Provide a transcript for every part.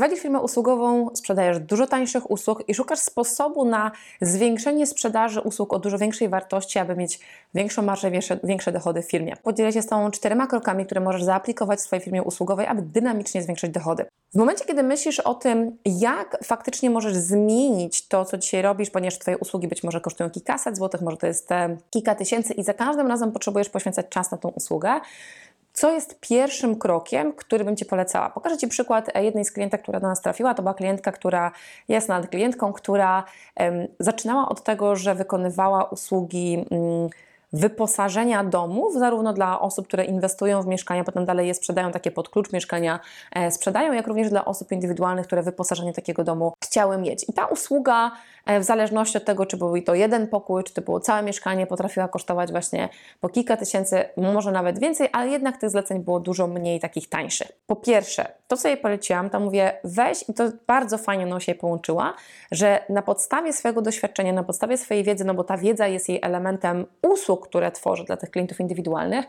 Prowadzisz firmę usługową, sprzedajesz dużo tańszych usług i szukasz sposobu na zwiększenie sprzedaży usług o dużo większej wartości, aby mieć większą marżę, większe, większe dochody w firmie. Podzielę się z Tobą czterema krokami, które możesz zaaplikować w swojej firmie usługowej, aby dynamicznie zwiększyć dochody. W momencie, kiedy myślisz o tym, jak faktycznie możesz zmienić to, co dzisiaj robisz, ponieważ Twoje usługi być może kosztują kilkaset złotych, może to jest kilka tysięcy i za każdym razem potrzebujesz poświęcać czas na tą usługę, co jest pierwszym krokiem, który bym Ci polecała? Pokażę Ci przykład jednej z klientek, która do nas trafiła. To była klientka, która jest nad klientką, która um, zaczynała od tego, że wykonywała usługi. Um, wyposażenia domów, zarówno dla osób, które inwestują w mieszkania, potem dalej je sprzedają, takie pod klucz mieszkania e, sprzedają, jak również dla osób indywidualnych, które wyposażenie takiego domu chciały mieć. I ta usługa, e, w zależności od tego, czy był to jeden pokój, czy to było całe mieszkanie, potrafiła kosztować właśnie po kilka tysięcy, może nawet więcej, ale jednak tych zleceń było dużo mniej takich tańszych. Po pierwsze, to co jej poleciłam, to mówię, weź i to bardzo fajnie no się połączyła, że na podstawie swojego doświadczenia, na podstawie swojej wiedzy, no bo ta wiedza jest jej elementem usług, które tworzy dla tych klientów indywidualnych,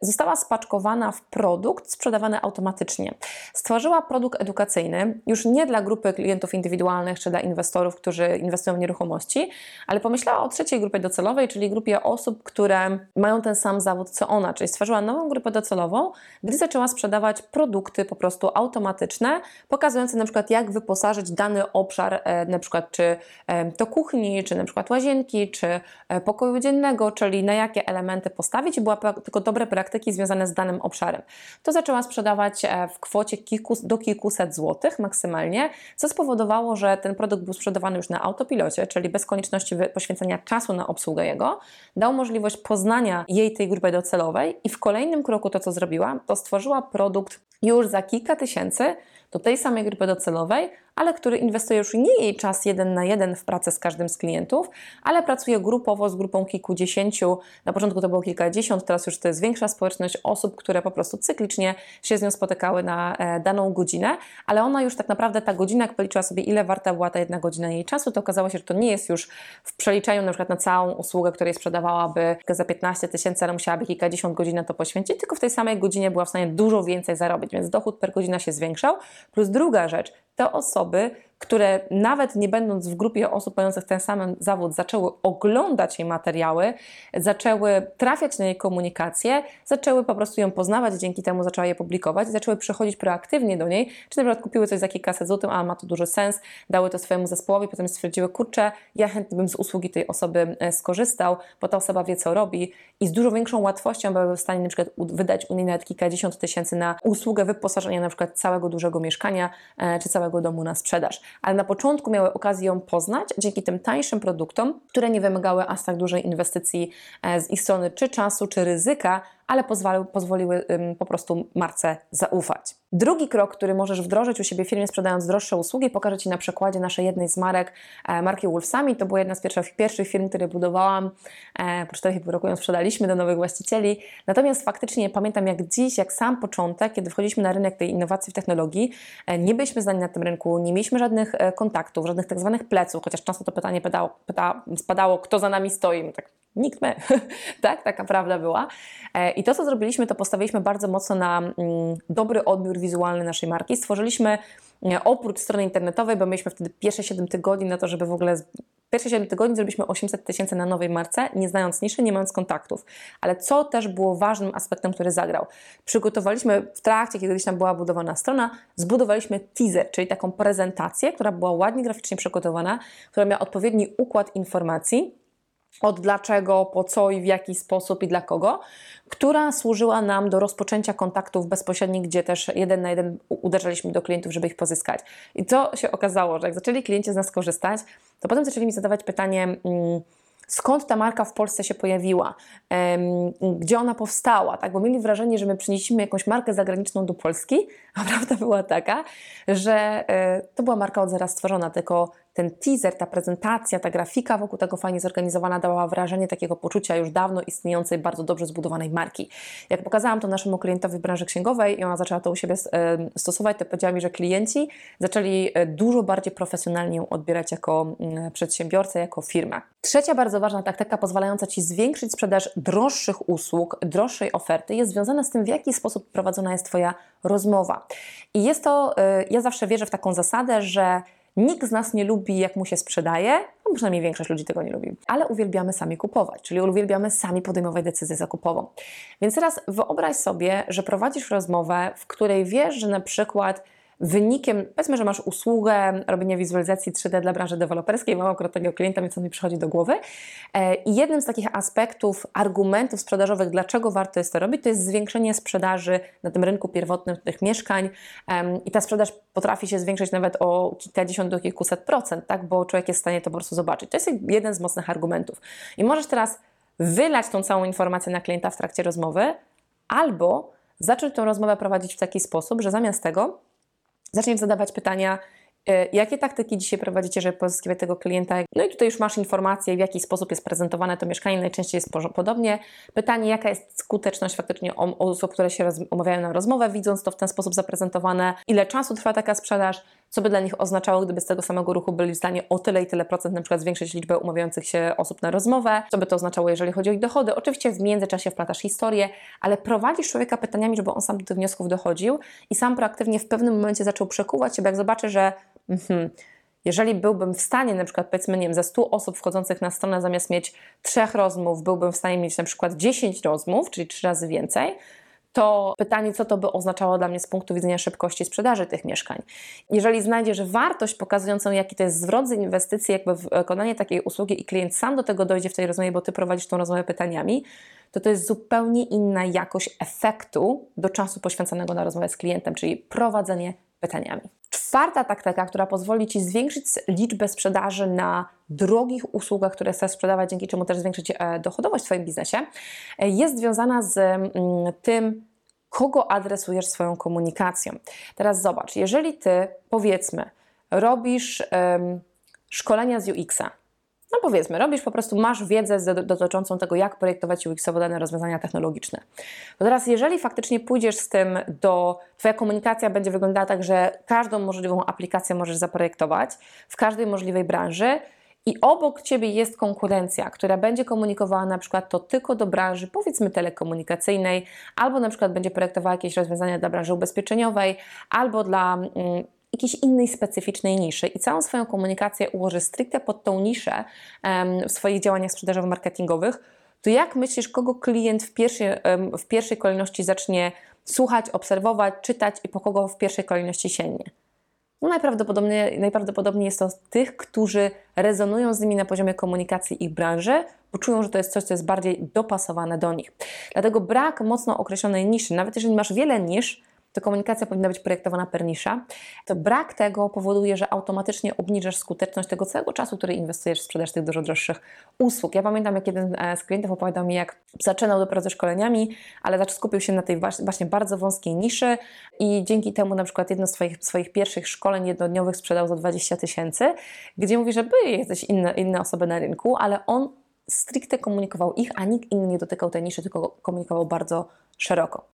została spaczkowana w produkt sprzedawany automatycznie. Stworzyła produkt edukacyjny już nie dla grupy klientów indywidualnych czy dla inwestorów, którzy inwestują w nieruchomości, ale pomyślała o trzeciej grupie docelowej, czyli grupie osób, które mają ten sam zawód co ona, czyli stworzyła nową grupę docelową, gdy zaczęła sprzedawać produkty po prostu automatyczne, pokazujące na przykład jak wyposażyć dany obszar, e, na przykład czy e, to kuchni, czy na przykład łazienki, czy e, pokoju dziennego, czyli na jakie elementy postawić i była tylko dobre praktyki związane z danym obszarem. To zaczęła sprzedawać e, w kwocie kilku, do kilkuset złotych maksymalnie, co spowodowało, że ten produkt był sprzedawany już na autopilocie, czyli bez konieczności poświęcenia czasu na obsługę jego. Dał możliwość poznania jej tej grupy docelowej i w kolejnym kroku to, co zrobiła, to stworzyła produkt już za kilka tysięcy do tej samej grupy docelowej, ale który inwestuje już nie jej czas jeden na jeden w pracę z każdym z klientów, ale pracuje grupowo z grupą kilkudziesięciu. Na początku to było kilkadziesiąt, teraz już to jest większa społeczność osób, które po prostu cyklicznie się z nią spotykały na e, daną godzinę, ale ona już tak naprawdę ta godzina, jak policzyła sobie, ile warta była ta jedna godzina jej czasu, to okazało się, że to nie jest już w przeliczeniu na przykład na całą usługę, której sprzedawałaby za 15 tysięcy, ale musiałaby kilkadziesiąt godzin na to poświęcić, tylko w tej samej godzinie była w stanie dużo więcej zarobić, więc dochód per godzina się zwiększał. Plus druga rzecz, te osoby które nawet nie będąc w grupie osób mających ten sam zawód, zaczęły oglądać jej materiały, zaczęły trafiać na jej komunikację, zaczęły po prostu ją poznawać, dzięki temu zaczęła je publikować, zaczęły przychodzić proaktywnie do niej, czy na przykład kupiły coś za kilkaset złotych, a ma to duży sens, dały to swojemu zespołowi, potem stwierdziły, kurczę, ja chętnie bym z usługi tej osoby e, skorzystał, bo ta osoba wie, co robi i z dużo większą łatwością były w stanie na przykład wydać u niej nawet kilkadziesiąt tysięcy na usługę wyposażenia na przykład całego dużego mieszkania, e, czy całego domu na sprzedaż ale na początku miały okazję ją poznać dzięki tym tańszym produktom, które nie wymagały aż tak dużej inwestycji e, z ich strony, czy czasu, czy ryzyka, ale pozwoliły, pozwoliły po prostu marce zaufać. Drugi krok, który możesz wdrożyć u siebie w firmie sprzedając droższe usługi, pokażę Ci na przykładzie naszej jednej z marek, e, marki Wolfsami. To była jedna z pierwszych, pierwszych firm, które budowałam. E, po 4,5 roku ją sprzedaliśmy do nowych właścicieli. Natomiast faktycznie pamiętam jak dziś, jak sam początek, kiedy wchodziliśmy na rynek tej innowacji w technologii, e, nie byliśmy znani na tym rynku, nie mieliśmy żadnych kontaktów, żadnych tak zwanych pleców, chociaż często to pytanie pytało, pyta, spadało, kto za nami stoi. Tak, nikt my. tak, taka prawda była. I to, co zrobiliśmy, to postawiliśmy bardzo mocno na mm, dobry odbiór wizualny naszej marki. Stworzyliśmy e, oprócz strony internetowej, bo mieliśmy wtedy pierwsze 7 tygodni na to, żeby w ogóle Pierwsze 7 tygodni zrobiliśmy 800 tysięcy na nowej marce, nie znając niszy, nie mając kontaktów. Ale co też było ważnym aspektem, który zagrał? Przygotowaliśmy w trakcie, kiedy gdzieś tam była budowana strona, zbudowaliśmy teaser, czyli taką prezentację, która była ładnie graficznie przygotowana, która miała odpowiedni układ informacji, od dlaczego, po co i w jaki sposób i dla kogo, która służyła nam do rozpoczęcia kontaktów bezpośrednich, gdzie też jeden na jeden uderzaliśmy do klientów, żeby ich pozyskać. I co się okazało, że jak zaczęli klienci z nas korzystać, to potem zaczęli mi zadawać pytanie, mm, skąd ta marka w Polsce się pojawiła, gdzie ona powstała, tak? bo mieli wrażenie, że my przynieśliśmy jakąś markę zagraniczną do Polski, a prawda była taka, że e, to była marka od zaraz stworzona, tylko ten teaser, ta prezentacja, ta grafika wokół tego fajnie zorganizowana dawała wrażenie takiego poczucia już dawno istniejącej, bardzo dobrze zbudowanej marki. Jak pokazałam to naszemu klientowi w branży księgowej i ona zaczęła to u siebie e, stosować, to powiedziała mi, że klienci zaczęli e, dużo bardziej profesjonalnie ją odbierać jako mm, przedsiębiorcę, jako firmę. Trzecia bardzo ważna taktyka pozwalająca Ci zwiększyć sprzedaż droższych usług, droższej oferty jest związana z tym, w jaki sposób prowadzona jest Twoja rozmowa. I jest to, e, ja zawsze wierzę w taką zasadę, że Nikt z nas nie lubi, jak mu się sprzedaje, no przynajmniej większość ludzi tego nie lubi, ale uwielbiamy sami kupować, czyli uwielbiamy sami podejmować decyzję zakupową. Więc teraz wyobraź sobie, że prowadzisz rozmowę, w której wiesz, że na przykład wynikiem, powiedzmy, że masz usługę robienia wizualizacji 3D dla branży deweloperskiej, mam akurat takiego klienta, więc on mi przychodzi do głowy. E, I jednym z takich aspektów, argumentów sprzedażowych, dlaczego warto jest to robić, to jest zwiększenie sprzedaży na tym rynku pierwotnym tych mieszkań. I ta sprzedaż potrafi się zwiększyć nawet o kilkadziesiąt do kilkuset procent, tak? bo człowiek jest w stanie to po prostu zobaczyć. To jest jeden z mocnych argumentów. I możesz teraz wylać tą całą informację na klienta w trakcie rozmowy, albo zacząć tą rozmowę prowadzić w taki sposób, że zamiast tego zaczniesz zadawać pytania, e, Jakie taktyki dzisiaj prowadzicie, żeby pozyskiwać tego klienta? No i tutaj już masz informację, w jaki sposób jest prezentowane to mieszkanie. Najczęściej jest podobnie. Pytanie, jaka jest skuteczność faktycznie osób, które się umawiają na rozmowę, widząc to w ten sposób zaprezentowane, ile czasu trwa taka sprzedaż, co by dla nich oznaczało, gdyby z tego samego ruchu byli w stanie o tyle i tyle procent na przykład zwiększyć liczbę umawiających się osób na rozmowę, co by to oznaczało, jeżeli chodzi o ich dochody. Oczywiście w międzyczasie wplatasz historię, ale prowadzisz człowieka pytaniami, żeby on sam do tych wniosków dochodził i sam proaktywnie w pewnym momencie zaczął przekuwać się, bo jak zobaczy, że mm, jeżeli byłbym w stanie, na przykład powiedzmy, nie wiem, ze 100 osób wchodzących na stronę, zamiast mieć trzech rozmów, byłbym w stanie mieć na przykład 10 rozmów, czyli trzy razy więcej, to pytanie, co to by oznaczało dla mnie z punktu widzenia szybkości sprzedaży tych mieszkań. Jeżeli znajdziesz wartość pokazującą, jaki to jest zwrot z inwestycji, jakby wykonanie takiej usługi i klient sam do tego dojdzie w tej rozmowie, bo ty prowadzisz tą rozmowę pytaniami, to to jest zupełnie inna jakość efektu do czasu poświęconego na rozmowę z klientem, czyli prowadzenie pytaniami. Czwarta taktyka, która pozwoli Ci zwiększyć liczbę sprzedaży na drogich usługach, które chcesz sprzedawać, dzięki czemu też zwiększyć e, dochodowość w Twoim biznesie, e, jest związana z mm, tym, kogo adresujesz swoją komunikacją. Teraz zobacz, jeżeli Ty, powiedzmy, robisz um, szkolenia z UX-a, no powiedzmy, robisz po prostu, masz wiedzę dotyczącą tego, jak projektować UX-owo dane rozwiązania technologiczne. To teraz, jeżeli faktycznie pójdziesz z tym do, Twoja komunikacja będzie wyglądała tak, że każdą możliwą aplikację możesz zaprojektować w każdej możliwej branży, i obok Ciebie jest konkurencja, która będzie komunikowała na przykład to tylko do branży, powiedzmy telekomunikacyjnej, albo na przykład będzie projektowała jakieś rozwiązania dla branży ubezpieczeniowej, albo dla mm, jakiejś innej specyficznej niszy i całą swoją komunikację ułoży stricte pod tą niszę w swoich działaniach sprzedażowo-marketingowych, to jak myślisz, kogo klient w pierwszej, w pierwszej kolejności zacznie słuchać, obserwować, czytać i po kogo w pierwszej kolejności sięgnie? No najprawdopodobniej, najprawdopodobniej jest to tych, którzy rezonują z nimi na poziomie komunikacji ich branży, bo czują, że to jest coś, co jest bardziej dopasowane do nich. Dlatego brak mocno określonej niszy, nawet jeżeli masz wiele nisz, to komunikacja powinna być projektowana per nisza, to brak tego powoduje, że automatycznie obniżasz skuteczność tego całego czasu, który inwestujesz w sprzedaż tych dużo droższych usług. Ja pamiętam, jak jeden e, z klientów opowiadał mi, jak zaczynał dopiero ze szkoleniami, ale skupił się na tej właśnie bardzo wąskiej niszy i dzięki temu na przykład jedno z swoich, swoich pierwszych szkoleń jednodniowych sprzedał za 20 tysięcy, gdzie mówi, że były jakieś inne, inne osoby na rynku, ale on stricte komunikował ich, a nikt inny nie dotykał tej niszy, tylko komunikował bardzo szeroko.